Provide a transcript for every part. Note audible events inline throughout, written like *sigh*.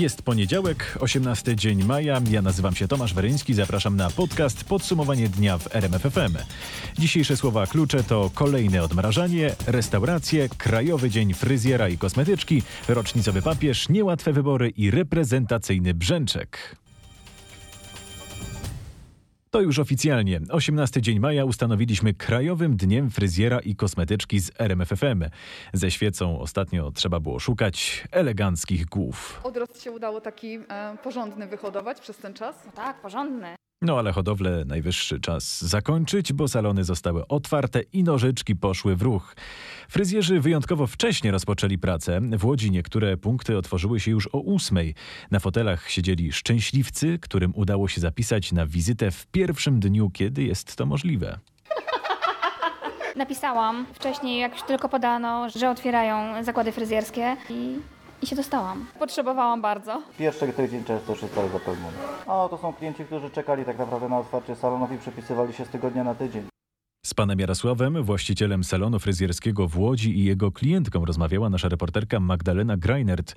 Jest poniedziałek, 18 dzień maja. Ja nazywam się Tomasz Weryński. Zapraszam na podcast Podsumowanie dnia w RMFFM. Dzisiejsze słowa klucze to kolejne odmrażanie, restauracje, Krajowy Dzień Fryzjera i Kosmetyczki, rocznicowy papież, niełatwe wybory i reprezentacyjny brzęczek. To już oficjalnie. 18 dzień maja ustanowiliśmy Krajowym Dniem Fryzjera i Kosmetyczki z RMFFM. Ze świecą ostatnio trzeba było szukać eleganckich głów. Odrost się udało taki e, porządny wyhodować przez ten czas. No tak, porządny. No ale hodowlę najwyższy czas zakończyć, bo salony zostały otwarte i nożyczki poszły w ruch. Fryzjerzy wyjątkowo wcześnie rozpoczęli pracę. W Łodzi niektóre punkty otworzyły się już o ósmej. Na fotelach siedzieli szczęśliwcy, którym udało się zapisać na wizytę w pierwszym dniu, kiedy jest to możliwe. Napisałam wcześniej, jak już tylko podano, że otwierają zakłady fryzjerskie i, i się dostałam. Potrzebowałam bardzo. Pierwszy tydzień często już jest cały zapełniony. A to są klienci, którzy czekali tak naprawdę na otwarcie salonów i przepisywali się z tygodnia na tydzień. Z panem Jarosławem, właścicielem salonu fryzjerskiego w Łodzi i jego klientką rozmawiała nasza reporterka Magdalena Greinert.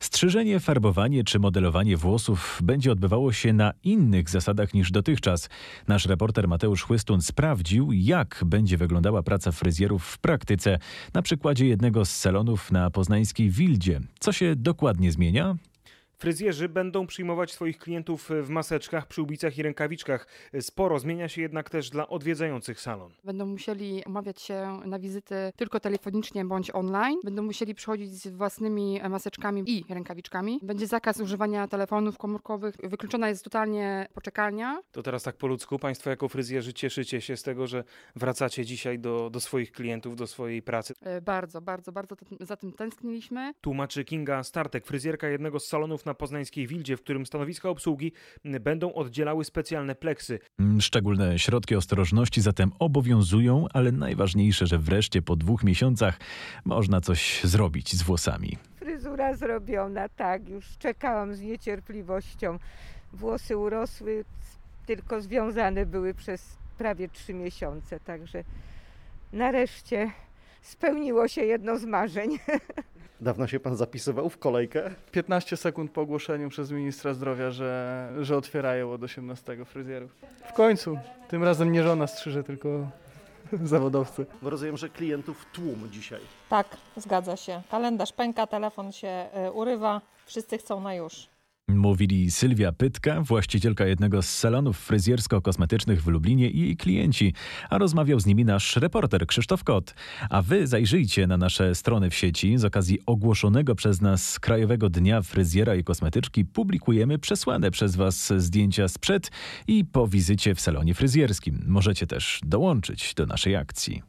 Strzyżenie, farbowanie czy modelowanie włosów będzie odbywało się na innych zasadach niż dotychczas. Nasz reporter Mateusz Chłystun sprawdził, jak będzie wyglądała praca fryzjerów w praktyce na przykładzie jednego z salonów na poznańskiej Wildzie. Co się dokładnie zmienia? Fryzjerzy będą przyjmować swoich klientów w maseczkach, przyłbicach i rękawiczkach. Sporo zmienia się jednak też dla odwiedzających salon. Będą musieli umawiać się na wizyty tylko telefonicznie bądź online. Będą musieli przychodzić z własnymi maseczkami i rękawiczkami. Będzie zakaz używania telefonów komórkowych. Wykluczona jest totalnie poczekalnia. To teraz tak po ludzku, Państwo jako fryzjerzy cieszycie się z tego, że wracacie dzisiaj do, do swoich klientów, do swojej pracy. E, Bardzo, bardzo, bardzo za tym tęskniliśmy. Tłumaczy Kinga Startek, fryzjerka jednego z salonów na poznańskiej Wildzie, w którym stanowiska obsługi będą oddzielały specjalne pleksy. Mm, Szczególne środki ostrożności zatem obowiązują, ale najważniejsze, że wreszcie po dwóch miesiącach można coś zrobić z włosami. Fryzura zrobiona, tak, już czekałam z niecierpliwością. Włosy urosły, tylko związane były przez prawie trzy miesiące, także nareszcie spełniło się jedno z marzeń. *laughs* Dawno się pan zapisywał w kolejkę? 15 sekund po ogłoszeniu przez ministra zdrowia, że, że otwierają od 18 fryzjerów. W końcu. Tym razem nie żona strzyże, tylko *laughs* zawodowcy. Bo rozumiem, że klientów tłum dzisiaj. Tak, zgadza się. Kalendarz pęka, telefon się y, urywa, wszyscy chcą na już. Mówili Sylwia Pytka, właścicielka jednego z salonów fryzjersko-kosmetycznych w Lublinie i jej klienci, a rozmawiał z nimi nasz reporter Krzysztof Kot. A wy zajrzyjcie na nasze strony w sieci. Z okazji ogłoszonego przez nas Krajowego Dnia Fryzjera i Kosmetyczki publikujemy przesłane przez was zdjęcia sprzed i po wizycie w salonie fryzjerskim. Możecie też dołączyć do naszej akcji.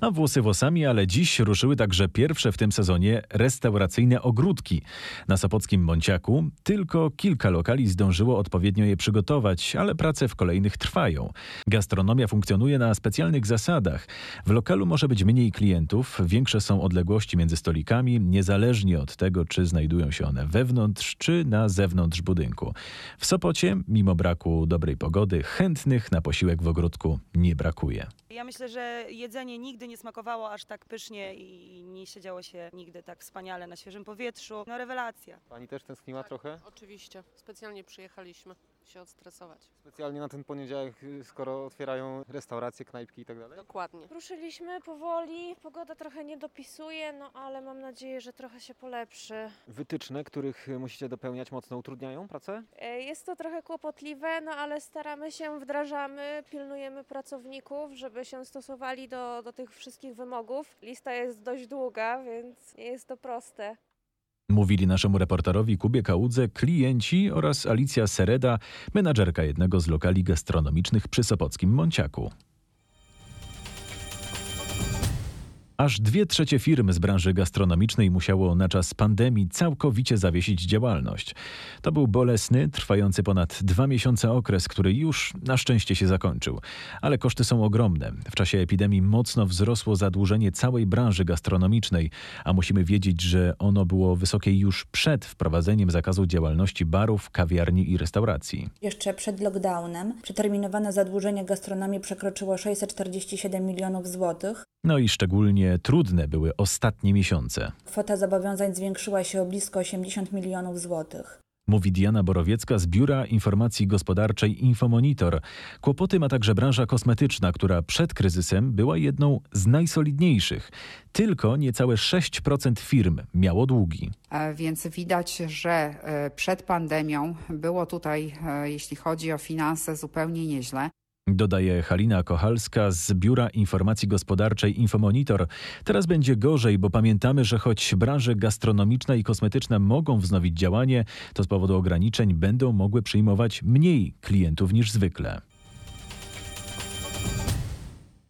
A włosy włosami, ale dziś ruszyły także pierwsze w tym sezonie restauracyjne ogródki. Na Sopockim Monciaku tylko kilka lokali zdążyło odpowiednio je przygotować, ale prace w kolejnych trwają. Gastronomia funkcjonuje na specjalnych zasadach. W lokalu może być mniej klientów, większe są odległości między stolikami, niezależnie od tego, czy znajdują się one wewnątrz, czy na zewnątrz budynku. W Sopocie, mimo braku dobrej pogody, chętnych na posiłek w ogródku nie brakuje. Ja myślę, że jedzenie nigdy nie smakowało aż tak pysznie i nie siedziało się nigdy tak wspaniale na świeżym powietrzu. No rewelacja. Pani też tęskniła trochę? Oczywiście, specjalnie przyjechaliśmy się odstresować. Specjalnie na ten poniedziałek, y, skoro otwierają restauracje, knajpki i tak dalej? Dokładnie. Ruszyliśmy powoli, pogoda trochę nie dopisuje, no ale mam nadzieję, że trochę się polepszy. Wytyczne, których y, musicie dopełniać, mocno utrudniają pracę? E, Jest to trochę kłopotliwe, no ale staramy się, wdrażamy, pilnujemy pracowników, żeby się stosowali do, do tych wszystkich wymogów. Lista jest dość długa, więc nie jest to proste. Mówili naszemu reporterowi Kubie Kałudze klienci oraz Alicja Sereda, menadżerka jednego z lokali gastronomicznych przy Sopockim Monciaku. Aż dwie trzecie firm z branży gastronomicznej musiało na czas pandemii całkowicie zawiesić działalność. To był bolesny, trwający ponad dwa miesiące okres, który już na szczęście się zakończył. Ale koszty są ogromne. W czasie epidemii mocno wzrosło zadłużenie całej branży gastronomicznej, a musimy wiedzieć, że ono było wysokie już przed wprowadzeniem zakazu działalności barów, kawiarni i restauracji. Jeszcze przed lockdownem przeterminowane zadłużenie gastronomii przekroczyło 647 milionów złotych. No i szczególnie trudne były ostatnie miesiące. Kwota zobowiązań zwiększyła się o blisko 80 milionów złotych. Mówi Diana Borowiecka z Biura Informacji Gospodarczej Infomonitor. Kłopoty ma także branża kosmetyczna, która przed kryzysem była jedną z najsolidniejszych. Tylko niecałe 6% firm miało długi. Więc widać, że e, przed pandemią było tutaj, e, jeśli chodzi o finanse, zupełnie nieźle. Dodaje Halina Kochalska z Biura Informacji Gospodarczej Infomonitor. Teraz będzie gorzej, bo pamiętamy, że choć branże gastronomiczna i kosmetyczna mogą wznowić działanie, to z powodu ograniczeń będą mogły przyjmować mniej klientów niż zwykle.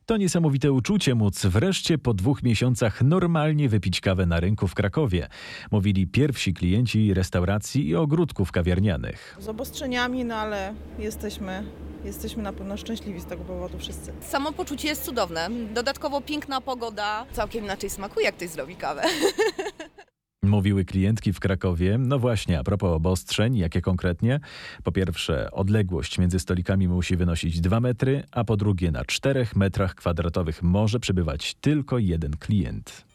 To niesamowite uczucie móc wreszcie po dwóch miesiącach normalnie wypić kawę na rynku w Krakowie. Mówili pierwsi klienci restauracji i ogródków kawiarnianych. Z obostrzeniami, no ale jesteśmy, jesteśmy na pewno szczęśliwi z tego powodu wszyscy. Samopoczucie jest cudowne. Dodatkowo piękna pogoda. Całkiem inaczej smakuje, jak ktoś zrobi kawę. *laughs* Mówiły klientki w Krakowie. No właśnie, a propos obostrzeń, jakie konkretnie? Po pierwsze, odległość między stolikami musi wynosić 2 metry, a po drugie, na 4 metrach kwadratowych może przebywać tylko jeden klient.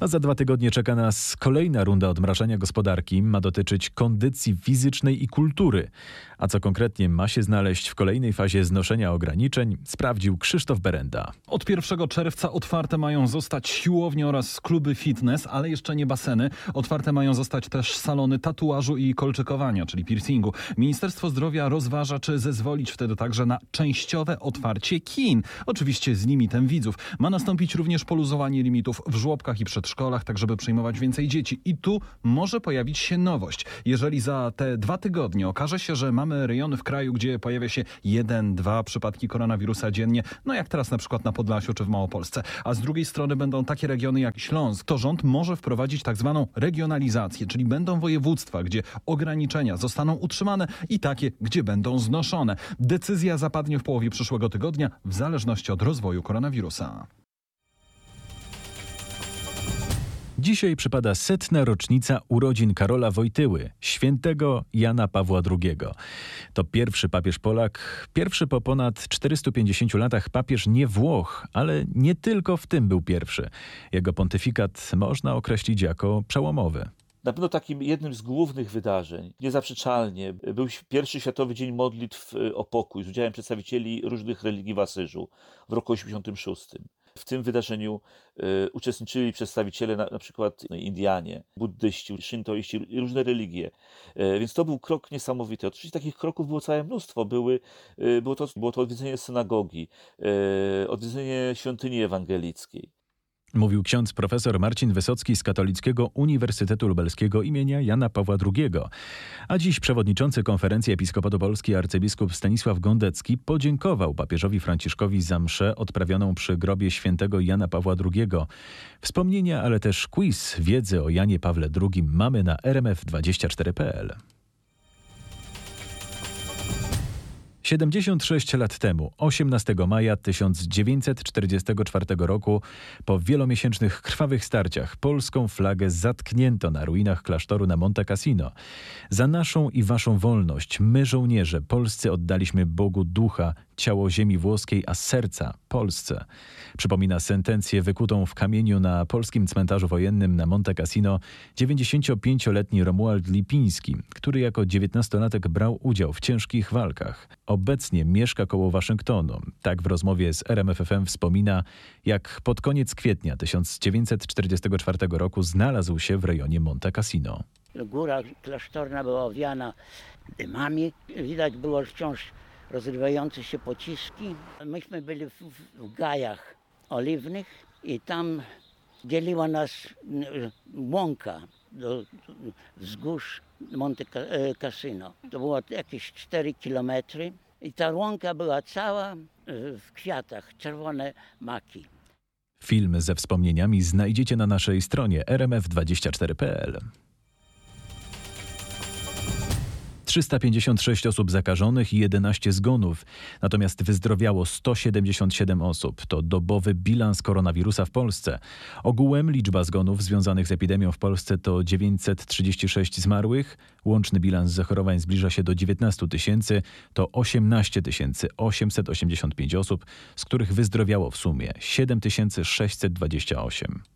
A za dwa tygodnie czeka nas kolejna runda odmrażania gospodarki. Ma dotyczyć kondycji fizycznej i kultury. A co konkretnie ma się znaleźć w kolejnej fazie znoszenia ograniczeń, sprawdził Krzysztof Berenda. Od 1 czerwca otwarte mają zostać siłownie oraz kluby fitness, ale jeszcze nie baseny. Otwarte mają zostać też salony tatuażu i kolczykowania, czyli piercingu. Ministerstwo Zdrowia rozważa, czy zezwolić wtedy także na częściowe otwarcie kin. Oczywiście z limitem widzów. Ma nastąpić również poluzowanie limitów w żłobkach i przedszkolach, tak żeby przyjmować więcej dzieci. I tu może pojawić się nowość. Jeżeli za te dwa tygodnie okaże się, że mamy rejony w kraju, gdzie pojawia się jeden, dwa przypadki koronawirusa dziennie, no jak teraz na przykład na Podlasiu czy w Małopolsce, a z drugiej strony będą takie regiony jak Śląsk, to rząd może wprowadzić tak zwaną regionalizację, czyli będą województwa, gdzie ograniczenia zostaną utrzymane i takie, gdzie będą znoszone. Decyzja zapadnie w połowie przyszłego tygodnia w zależności od rozwoju koronawirusa. Dzisiaj przypada setna rocznica urodzin Karola Wojtyły, świętego Jana Pawła II. To pierwszy papież Polak, pierwszy po ponad 450 latach papież nie Włoch, ale nie tylko w tym był pierwszy. Jego pontyfikat można określić jako przełomowy. Na pewno takim jednym z głównych wydarzeń, niezaprzeczalnie, był pierwszy Światowy Dzień Modlitw o Pokój z udziałem przedstawicieli różnych religii w Asyżu w roku 86. W tym wydarzeniu y, uczestniczyli przedstawiciele na, na przykład Indianie, buddyści, szyntoiści i różne religie. Y, więc to był krok niesamowity. Oczywiście takich kroków było całe mnóstwo. Były, y, było, to, było to odwiedzenie synagogi, odwiedzenie świątyni ewangelickiej. Mówił ksiądz profesor Marcin Wysocki z Katolickiego Uniwersytetu Lubelskiego imienia Jana Pawła II. A dziś przewodniczący konferencji Episkopatu Polski arcybiskup Stanisław Gondecki podziękował papieżowi Franciszkowi za mszę odprawioną przy grobie świętego Jana Pawła II. Wspomnienia, ale też quiz wiedzy o Janie Pawle II mamy na rmf24.pl. 76 lat temu, 18 maja 1944 roku, po wielomiesięcznych krwawych starciach, polską flagę zatknięto na ruinach klasztoru na Monte Cassino. Za naszą i waszą wolność my, żołnierze, polscy oddaliśmy Bogu ducha, ciało ziemi włoskiej, a serca Polsce. Przypomina sentencję wykutą w kamieniu na polskim cmentarzu wojennym na Monte Cassino 95-letni Romuald Lipiński, który jako 19-latek brał udział w ciężkich walkach. Obecnie mieszka koło Waszyngtonu. Tak w rozmowie z RMFFM wspomina, jak pod koniec kwietnia 1944 roku znalazł się w rejonie Monte Cassino. Góra klasztorna była owiana dymami. Widać było wciąż rozrywające się pociski. Myśmy byli w, w gajach oliwnych i tam dzieliła nas łąka do wzgórz Monte Cassino. To było jakieś 4 kilometry i ta łąka była cała w kwiatach, czerwone maki. Film ze wspomnieniami znajdziecie na naszej stronie rmf24.pl. 356 osób zakażonych i 11 zgonów, natomiast wyzdrowiało 177 osób. To dobowy bilans koronawirusa w Polsce. Ogółem liczba zgonów związanych z epidemią w Polsce to 936 zmarłych. Łączny bilans zachorowań zbliża się do 19 tysięcy. To 18 885 osób, z których wyzdrowiało w sumie 7628.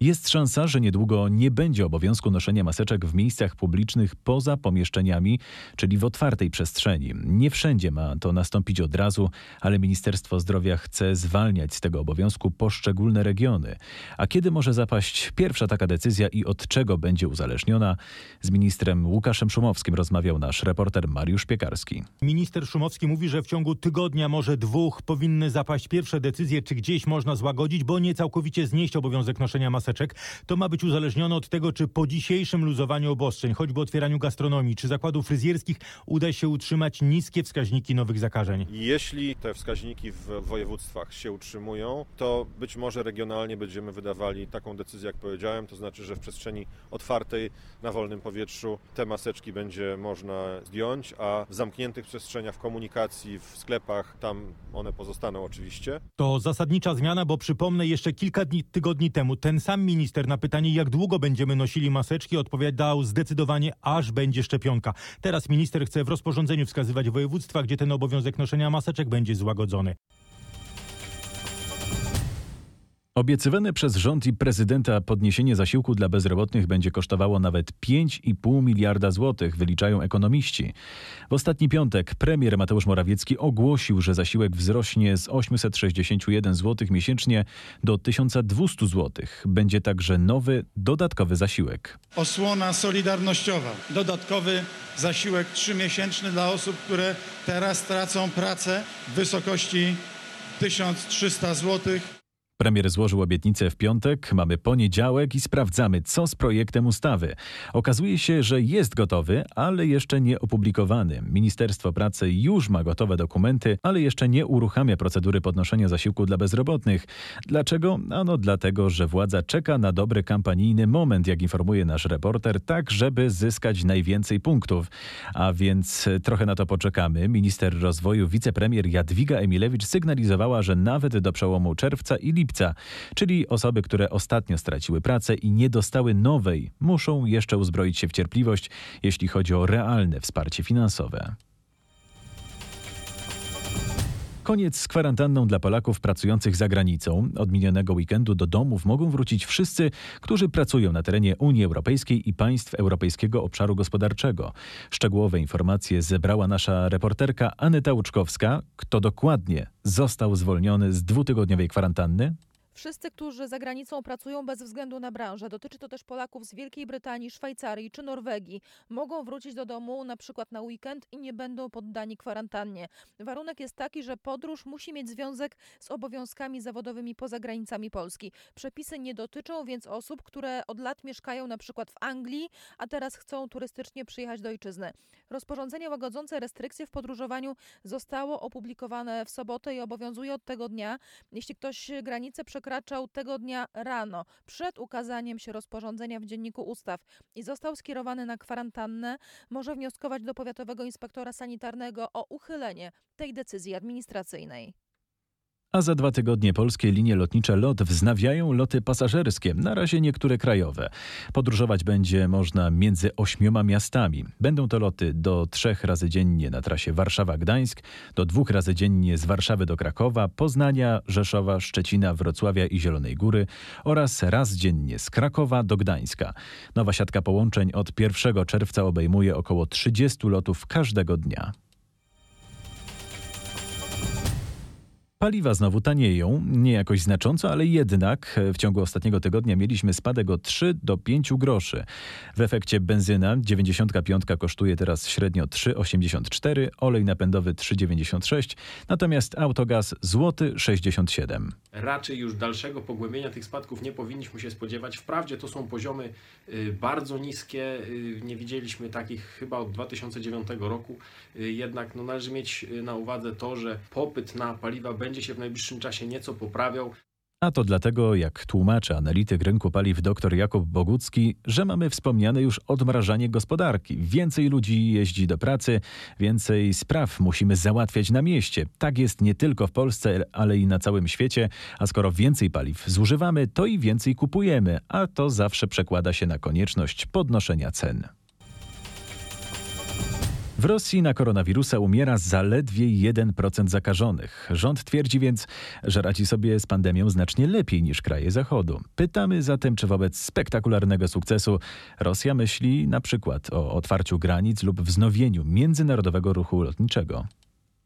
Jest szansa, że niedługo nie będzie obowiązku noszenia maseczek w miejscach publicznych poza pomieszczeniami, czyli w otwartej przestrzeni. Nie wszędzie ma to nastąpić od razu, ale Ministerstwo Zdrowia chce zwalniać z tego obowiązku poszczególne regiony. A kiedy może zapaść pierwsza taka decyzja i od czego będzie uzależniona? Z ministrem Łukaszem Szumowskim rozmawiał nasz reporter Mariusz Piekarski. Minister Szumowski mówi, że w ciągu tygodnia, może dwóch, powinny zapaść pierwsze decyzje, czy gdzieś można złagodzić, bo nie całkowicie znieść obowiązek noszenia maseczek maseczek, to ma być uzależnione od tego, czy po dzisiejszym luzowaniu obostrzeń, choćby otwieraniu gastronomii czy zakładów fryzjerskich, uda się utrzymać niskie wskaźniki nowych zakażeń. Jeśli te wskaźniki w województwach się utrzymują, to być może regionalnie będziemy wydawali taką decyzję, jak powiedziałem, to znaczy, że w przestrzeni otwartej, na wolnym powietrzu te maseczki będzie można zdjąć, a w zamkniętych przestrzeniach, w komunikacji, w sklepach, tam one pozostaną oczywiście. To zasadnicza zmiana, bo przypomnę, jeszcze kilka dni, tygodni temu ten sam minister na pytanie, jak długo będziemy nosili maseczki, odpowiadał zdecydowanie, aż będzie szczepionka. Teraz minister chce w rozporządzeniu wskazywać województwa, gdzie ten obowiązek noszenia maseczek będzie złagodzony. Obiecywane przez rząd i prezydenta podniesienie zasiłku dla bezrobotnych będzie kosztowało nawet 5,5 miliarda złotych, wyliczają ekonomiści. W ostatni piątek premier Mateusz Morawiecki ogłosił, że zasiłek wzrośnie z 861 zł miesięcznie do 1200 zł. Będzie także nowy, dodatkowy zasiłek. Osłona solidarnościowa. Dodatkowy zasiłek trzymiesięczny dla osób, które teraz tracą pracę w wysokości 1300 złotych. Premier złożył obietnicę w piątek, mamy poniedziałek i sprawdzamy, co z projektem ustawy. Okazuje się, że jest gotowy, ale jeszcze nie opublikowany. Ministerstwo Pracy już ma gotowe dokumenty, ale jeszcze nie uruchamia procedury podnoszenia zasiłku dla bezrobotnych. Dlaczego? Ano dlatego, że władza czeka na dobry kampanijny moment, jak informuje nasz reporter, tak żeby zyskać najwięcej punktów. A więc trochę na to poczekamy. Minister rozwoju, wicepremier Jadwiga Emilewicz sygnalizowała, że nawet do przełomu czerwca i lipca lipca, czyli osoby, które ostatnio straciły pracę i nie dostały nowej, muszą jeszcze uzbroić się w cierpliwość, jeśli chodzi o realne wsparcie finansowe. Koniec z kwarantanną dla Polaków pracujących za granicą. Od minionego weekendu do domów mogą wrócić wszyscy, którzy pracują na terenie Unii Europejskiej i państw Europejskiego Obszaru Gospodarczego. Szczegółowe informacje zebrała nasza reporterka Aneta Łuczkowska. Kto dokładnie został zwolniony z dwutygodniowej kwarantanny? Wszyscy, którzy za granicą pracują bez względu na branżę, dotyczy to też Polaków z Wielkiej Brytanii, Szwajcarii czy Norwegii, mogą wrócić do domu na przykład na weekend i nie będą poddani kwarantannie. Warunek jest taki, że podróż musi mieć związek z obowiązkami zawodowymi poza granicami Polski. Przepisy nie dotyczą więc osób, które od lat mieszkają na przykład w Anglii, a teraz chcą turystycznie przyjechać do ojczyzny. Rozporządzenie łagodzące restrykcje w podróżowaniu zostało opublikowane w sobotę i obowiązuje od tego dnia. Jeśli ktoś granicę przekroczy, tego dnia rano, przed ukazaniem się rozporządzenia w Dzienniku Ustaw i został skierowany na kwarantannę, może wnioskować do powiatowego inspektora sanitarnego o uchylenie tej decyzji administracyjnej. A za dwa tygodnie polskie linie lotnicze LOT wznawiają loty pasażerskie, na razie niektóre krajowe. Podróżować będzie można między ośmioma miastami. Będą to loty do trzech razy dziennie na trasie Warszawa-Gdańsk, do dwóch razy dziennie z Warszawy do Krakowa, Poznania, Rzeszowa, Szczecina, Wrocławia i Zielonej Góry oraz raz dziennie z Krakowa do Gdańska. Nowa siatka połączeń od 1 czerwca obejmuje około 30 lotów każdego dnia. Paliwa znowu tanieją, nie jakoś znacząco, ale jednak w ciągu ostatniego tygodnia mieliśmy spadek o 3 do 5 groszy. W efekcie benzyna 95 kosztuje teraz średnio 3,84, olej napędowy 3,96, natomiast autogaz złoty 67. Raczej już dalszego pogłębienia tych spadków nie powinniśmy się spodziewać. Wprawdzie to są poziomy y, bardzo niskie, y, nie widzieliśmy takich chyba od 2009 roku, y, jednak no, należy mieć na uwadze to, że popyt na paliwa będzie będzie się w najbliższym czasie nieco poprawiał. A to dlatego, jak tłumaczy analityk rynku paliw dr Jakub Bogucki, że mamy wspomniane już odmrażanie gospodarki. Więcej ludzi jeździ do pracy, więcej spraw musimy załatwiać na mieście. Tak jest nie tylko w Polsce, ale i na całym świecie. A skoro więcej paliw zużywamy, to i więcej kupujemy, a to zawsze przekłada się na konieczność podnoszenia cen. W Rosji na koronawirusa umiera zaledwie 1% zakażonych. Rząd twierdzi więc, że radzi sobie z pandemią znacznie lepiej niż kraje Zachodu. Pytamy zatem, czy wobec spektakularnego sukcesu Rosja myśli na przykład o otwarciu granic lub wznowieniu międzynarodowego ruchu lotniczego.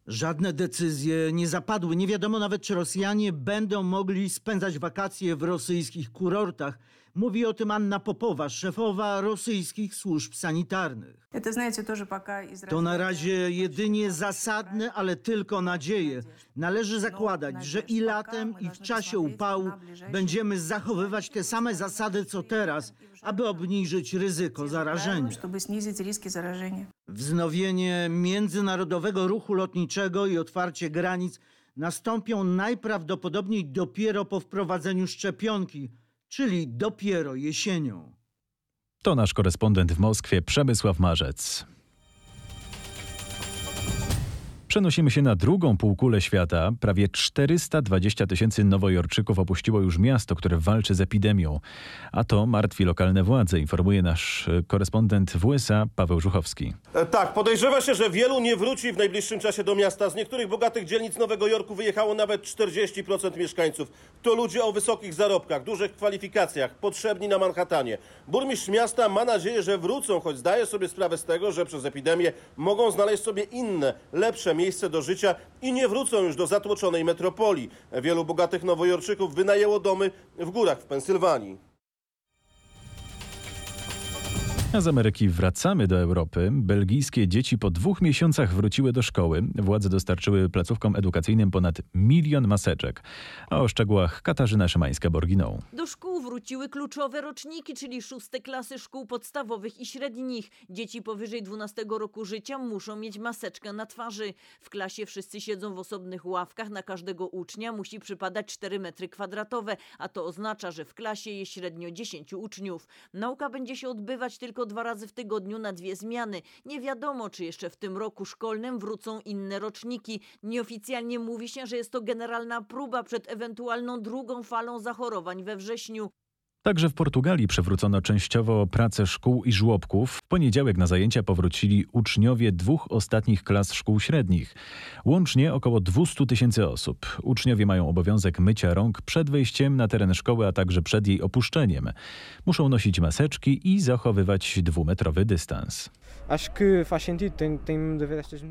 Żadne decyzje nie zapadły. Nie wiadomo nawet, czy Rosjanie będą mogli spędzać wakacje w rosyjskich kurortach. Mówi o tym Anna Popowa, szefowa rosyjskich służb sanitarnych. To na razie jedynie zasadne, ale tylko nadzieje. Należy zakładać, że i latem, i w czasie upału będziemy zachowywać te same zasady co teraz, aby obniżyć ryzyko zarażenia. Wznowienie międzynarodowego ruchu lotniczego i otwarcie granic nastąpią najprawdopodobniej dopiero po wprowadzeniu szczepionki, czyli dopiero jesienią. To nasz korespondent w Moskwie, Przemysław Marzec. Przenosimy się na drugą półkulę świata. Prawie 420 tysięcy nowojorczyków opuściło już miasto, które walczy z epidemią. A to martwi lokalne władze, informuje nasz korespondent w USA Paweł Żuchowski. Tak, podejrzewa się, że wielu nie wróci w najbliższym czasie do miasta. Z niektórych bogatych dzielnic Nowego Jorku wyjechało nawet 40% mieszkańców. To ludzie o wysokich zarobkach, dużych kwalifikacjach, potrzebni na Manhattanie. Burmistrz miasta ma nadzieję, że wrócą, choć zdaje sobie sprawę z tego, że przez epidemię mogą znaleźć sobie inne, lepsze miejsce do życia i nie wrócą już do zatłoczonej metropolii. Wielu bogatych nowojorczyków wynajęło domy w górach w Pensylwanii. A z Ameryki wracamy do Europy. Belgijskie dzieci po dwóch miesiącach wróciły do szkoły. Władze dostarczyły placówkom edukacyjnym ponad milion maseczek. A o szczegółach Katarzyna Szymańska-Borginą. Do szkół wróciły kluczowe roczniki, czyli szóste klasy szkół podstawowych i średnich. Dzieci powyżej 12 roku życia muszą mieć maseczkę na twarzy. W klasie wszyscy siedzą w osobnych ławkach. Na każdego ucznia musi przypadać 4 metry kwadratowe, a to oznacza, że w klasie jest średnio 10 uczniów. Nauka będzie się odbywać tylko dwa razy w tygodniu na dwie zmiany. Nie wiadomo, czy jeszcze w tym roku szkolnym wrócą inne roczniki. Nieoficjalnie mówi się, że jest to generalna próba przed ewentualną drugą falą zachorowań we wrześniu. Także w Portugalii przywrócono częściowo pracę szkół i żłobków. W poniedziałek na zajęcia powrócili uczniowie dwóch ostatnich klas szkół średnich. Łącznie około 200 tysięcy osób. Uczniowie mają obowiązek mycia rąk przed wejściem na teren szkoły, a także przed jej opuszczeniem. Muszą nosić maseczki i zachowywać dwumetrowy dystans.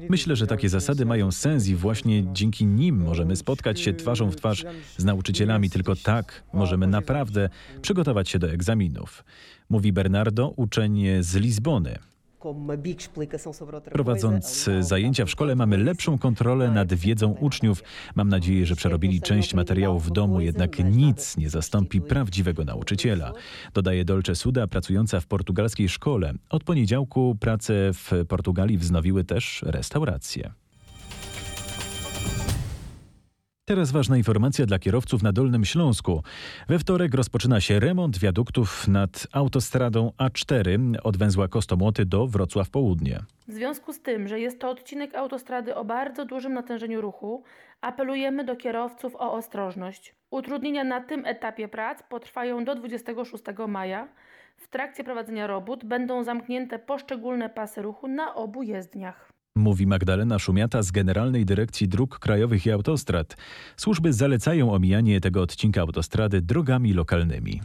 Myślę, że takie zasady mają sens i właśnie dzięki nim możemy spotkać się twarzą w twarz z nauczycielami. Tylko tak możemy naprawdę przygotować się do egzaminów. Mówi Bernardo, uczeń z Lizbony. Prowadząc zajęcia w szkole mamy lepszą kontrolę nad wiedzą uczniów. Mam nadzieję, że przerobili część materiałów w domu, jednak nic nie zastąpi prawdziwego nauczyciela. Dodaje Dolce Suda, pracująca w portugalskiej szkole. Od poniedziałku pracę w Portugalii wznowiły też restauracje. Teraz ważna informacja dla kierowców na Dolnym Śląsku. We wtorek rozpoczyna się remont wiaduktów nad autostradą A4 od węzła Kostomłoty do Wrocław Południe. W związku z tym, że jest to odcinek autostrady o bardzo dużym natężeniu ruchu, apelujemy do kierowców o ostrożność. Utrudnienia na tym etapie prac potrwają do 26 maja. W trakcie prowadzenia robót będą zamknięte poszczególne pasy ruchu na obu jezdniach. Mówi Magdalena Szumiata z Generalnej Dyrekcji Dróg Krajowych i Autostrad. Służby zalecają omijanie tego odcinka autostrady drogami lokalnymi.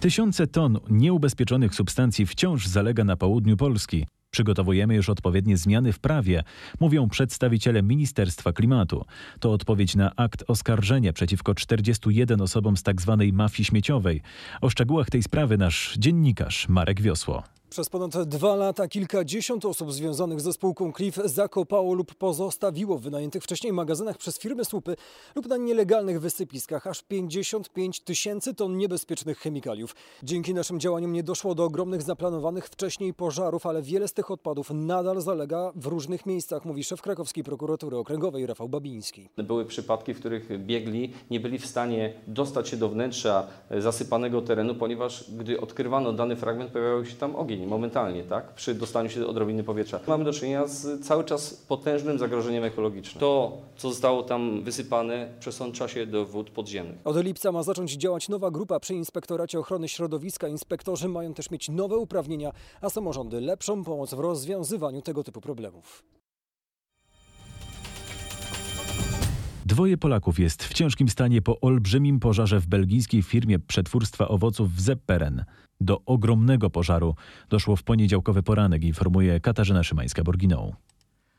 Tysiące ton nieubezpieczonych substancji wciąż zalega na południu Polski. Przygotowujemy już odpowiednie zmiany w prawie, mówią przedstawiciele Ministerstwa Klimatu. To odpowiedź na akt oskarżenia przeciwko 41 osobom z tzw. mafii śmieciowej. O szczegółach tej sprawy nasz dziennikarz Marek Wiosło. Przez ponad dwa lata kilkadziesiąt osób związanych ze spółką Cliff zakopało lub pozostawiło w wynajętych wcześniej magazynach przez firmy słupy lub na nielegalnych wysypiskach aż 55 tysięcy ton niebezpiecznych chemikaliów. Dzięki naszym działaniom nie doszło do ogromnych zaplanowanych wcześniej pożarów, ale wiele z tych odpadów nadal zalega w różnych miejscach, mówi szef krakowskiej prokuratury okręgowej Rafał Babiński. Były przypadki, w których biegli nie byli w stanie dostać się do wnętrza zasypanego terenu, ponieważ gdy odkrywano dany fragment, pojawiał się tam ogień momentalnie, tak, przy dostaniu się do odrobiny powietrza. Mamy do czynienia z cały czas potężnym zagrożeniem ekologicznym. To, co zostało tam wysypane, przesącza się do wód podziemnych. Od lipca ma zacząć działać nowa grupa przy Inspektoracie Ochrony Środowiska. Inspektorzy mają też mieć nowe uprawnienia, a samorządy lepszą pomoc w rozwiązywaniu tego typu problemów. Dwoje Polaków jest w ciężkim stanie po olbrzymim pożarze w belgijskiej firmie przetwórstwa owoców w Zepperen. Do ogromnego pożaru doszło w poniedziałkowy poranek, informuje Katarzyna Szymańska-Borginą.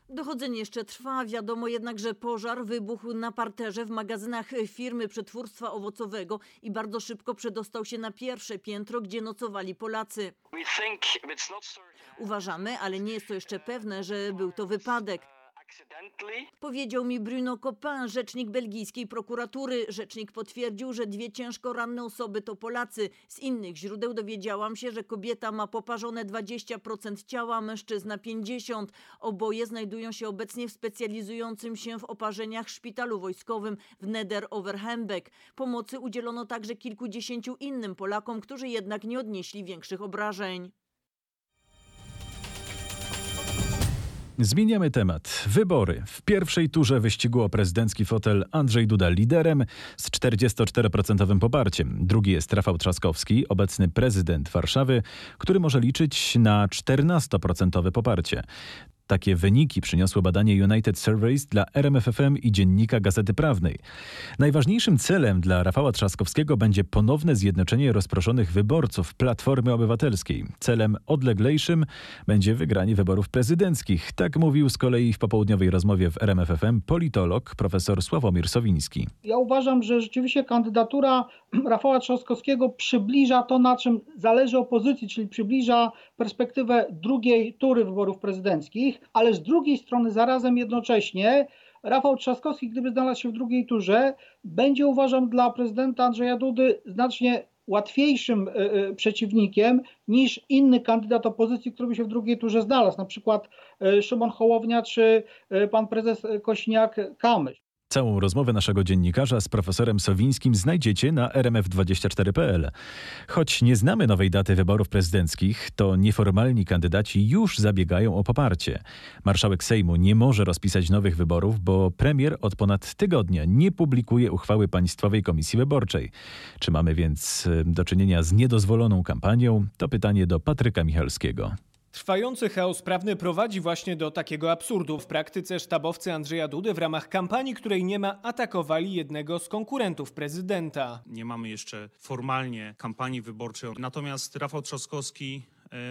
Dochodzenie jeszcze trwa. Wiadomo jednak, że pożar wybuchł na parterze w magazynach firmy przetwórstwa owocowego i bardzo szybko przedostał się na pierwsze piętro, gdzie nocowali Polacy. Uważamy, ale nie jest to jeszcze pewne, że był to wypadek. Powiedział mi Bruno Copin, rzecznik belgijskiej prokuratury. Rzecznik potwierdził, że dwie ciężko ranne osoby to Polacy. Z innych źródeł dowiedziałam się, że kobieta ma poparzone 20% ciała, mężczyzna 50%. Oboje znajdują się obecnie w specjalizującym się w oparzeniach szpitalu wojskowym w Neder-Overhembeck. Pomocy udzielono także kilkudziesięciu innym Polakom, którzy jednak nie odnieśli większych obrażeń. Zmieniamy temat. Wybory. W pierwszej turze wyścigu o prezydencki fotel Andrzej Duda liderem z 44% poparciem. Drugi jest Rafał Trzaskowski, obecny prezydent Warszawy, który może liczyć na 14% poparcie. Takie wyniki przyniosło badanie United Surveys dla RMFFM i dziennika Gazety Prawnej. Najważniejszym celem dla Rafała Trzaskowskiego będzie ponowne zjednoczenie rozproszonych wyborców Platformy Obywatelskiej. Celem odleglejszym będzie wygranie wyborów prezydenckich. Tak mówił z kolei w popołudniowej rozmowie w RMFFM politolog profesor Sławomir Sowiński. Ja uważam, że rzeczywiście kandydatura *clears throat* Rafała Trzaskowskiego przybliża to, na czym zależy opozycji, czyli przybliża perspektywę drugiej tury wyborów prezydenckich ale z drugiej strony zarazem jednocześnie Rafał Trzaskowski, gdyby znalazł się w drugiej turze, będzie uważam dla prezydenta Andrzeja Dudy znacznie łatwiejszym przeciwnikiem niż inny kandydat opozycji, który by się w drugiej turze znalazł, na przykład Szymon Hołownia czy pan prezes Kośniak-Kamysz. Całą rozmowę naszego dziennikarza z profesorem Sowińskim znajdziecie na rmf24.pl. Choć nie znamy nowej daty wyborów prezydenckich, to nieformalni kandydaci już zabiegają o poparcie. Marszałek Sejmu nie może rozpisać nowych wyborów, bo premier od ponad tygodnia nie publikuje uchwały Państwowej Komisji Wyborczej. Czy mamy więc do czynienia z niedozwoloną kampanią? To pytanie do Patryka Michalskiego. Trwający chaos prawny prowadzi właśnie do takiego absurdu. W praktyce sztabowcy Andrzeja Dudy w ramach kampanii, której nie ma, atakowali jednego z konkurentów prezydenta. Nie mamy jeszcze formalnie kampanii wyborczej, natomiast Rafał Trzaskowski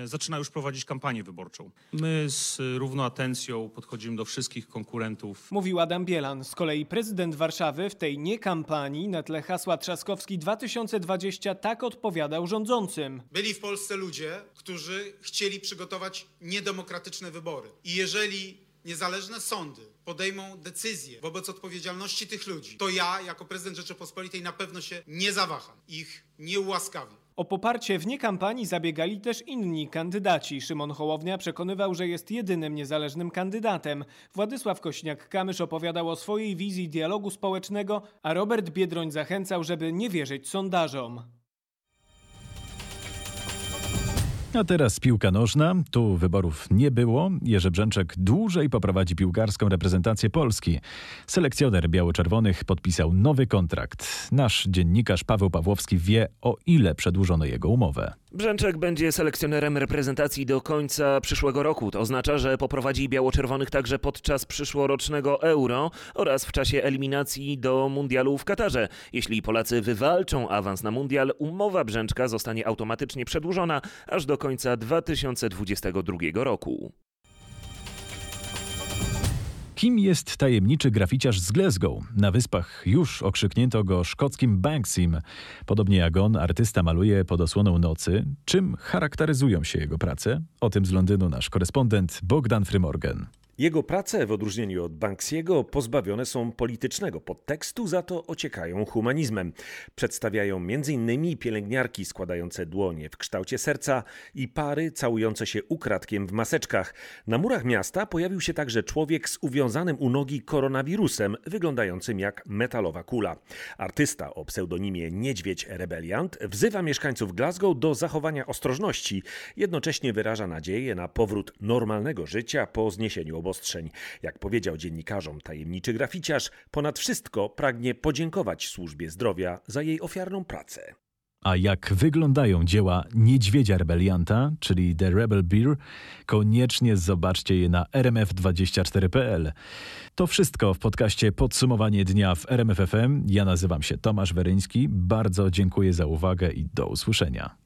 zaczyna już prowadzić kampanię wyborczą. My z równą atencją podchodzimy do wszystkich konkurentów. Mówił Adam Bielan. Z kolei prezydent Warszawy w tej nie kampanii na tle hasła Trzaskowski 2020 tak odpowiadał rządzącym. Byli w Polsce ludzie, którzy chcieli przygotować niedemokratyczne wybory. I jeżeli niezależne sądy podejmą decyzję wobec odpowiedzialności tych ludzi, to ja, jako prezydent Rzeczypospolitej, na pewno się nie zawaham. Ich nie ułaskawię. O poparcie w niekampanii zabiegali też inni kandydaci. Szymon Hołownia przekonywał, że jest jedynym niezależnym kandydatem. Władysław Kośniak-Kamysz opowiadał o swojej wizji dialogu społecznego, a Robert Biedroń zachęcał, żeby nie wierzyć sondażom. A teraz piłka nożna. Tu wyborów nie było. Jerzy Brzęczek dłużej poprowadzi piłkarską reprezentację Polski. Selekcjoner biało-czerwonych podpisał nowy kontrakt. Nasz dziennikarz Paweł Pawłowski wie, o ile przedłużono jego umowę. Brzęczek będzie selekcjonerem reprezentacji do końca przyszłego roku. To oznacza, że poprowadzi biało-czerwonych także podczas przyszłorocznego Euro oraz w czasie eliminacji do mundialu w Katarze. Jeśli Polacy wywalczą awans na mundial, umowa Brzęczka zostanie automatycznie przedłużona aż do końca 2022 roku. Kim jest tajemniczy graficiarz z Glasgow? Na wyspach już okrzyknięto go szkockim Banksim. Podobnie jak on, artysta maluje pod osłoną nocy. Czym charakteryzują się jego prace? O tym z Londynu nasz korespondent Bogdan Frymorgan. Jego prace, w odróżnieniu od Banksiego, pozbawione są politycznego podtekstu, za to ociekają humanizmem. Przedstawiają m.in. pielęgniarki składające dłonie w kształcie serca i pary całujące się ukradkiem w maseczkach. Na murach miasta pojawił się także człowiek z uwiązanym u nogi koronawirusem, wyglądającym jak metalowa kula. Artysta o pseudonimie Niedźwiedź Rebeliant wzywa mieszkańców Glasgow do zachowania ostrożności, jednocześnie wyraża nadzieję na powrót normalnego życia po zniesieniu obostrzeń. Jak powiedział dziennikarzom tajemniczy graficiarz, ponad wszystko pragnie podziękować służbie zdrowia za jej ofiarną pracę. A jak wyglądają dzieła Niedźwiedzia Rebelianta, czyli The Rebel Beer, koniecznie zobaczcie je na rmf24.pl. To wszystko w podcaście Podsumowanie dnia w RMFFM. Ja nazywam się Tomasz Weryński. Bardzo dziękuję za uwagę i do usłyszenia.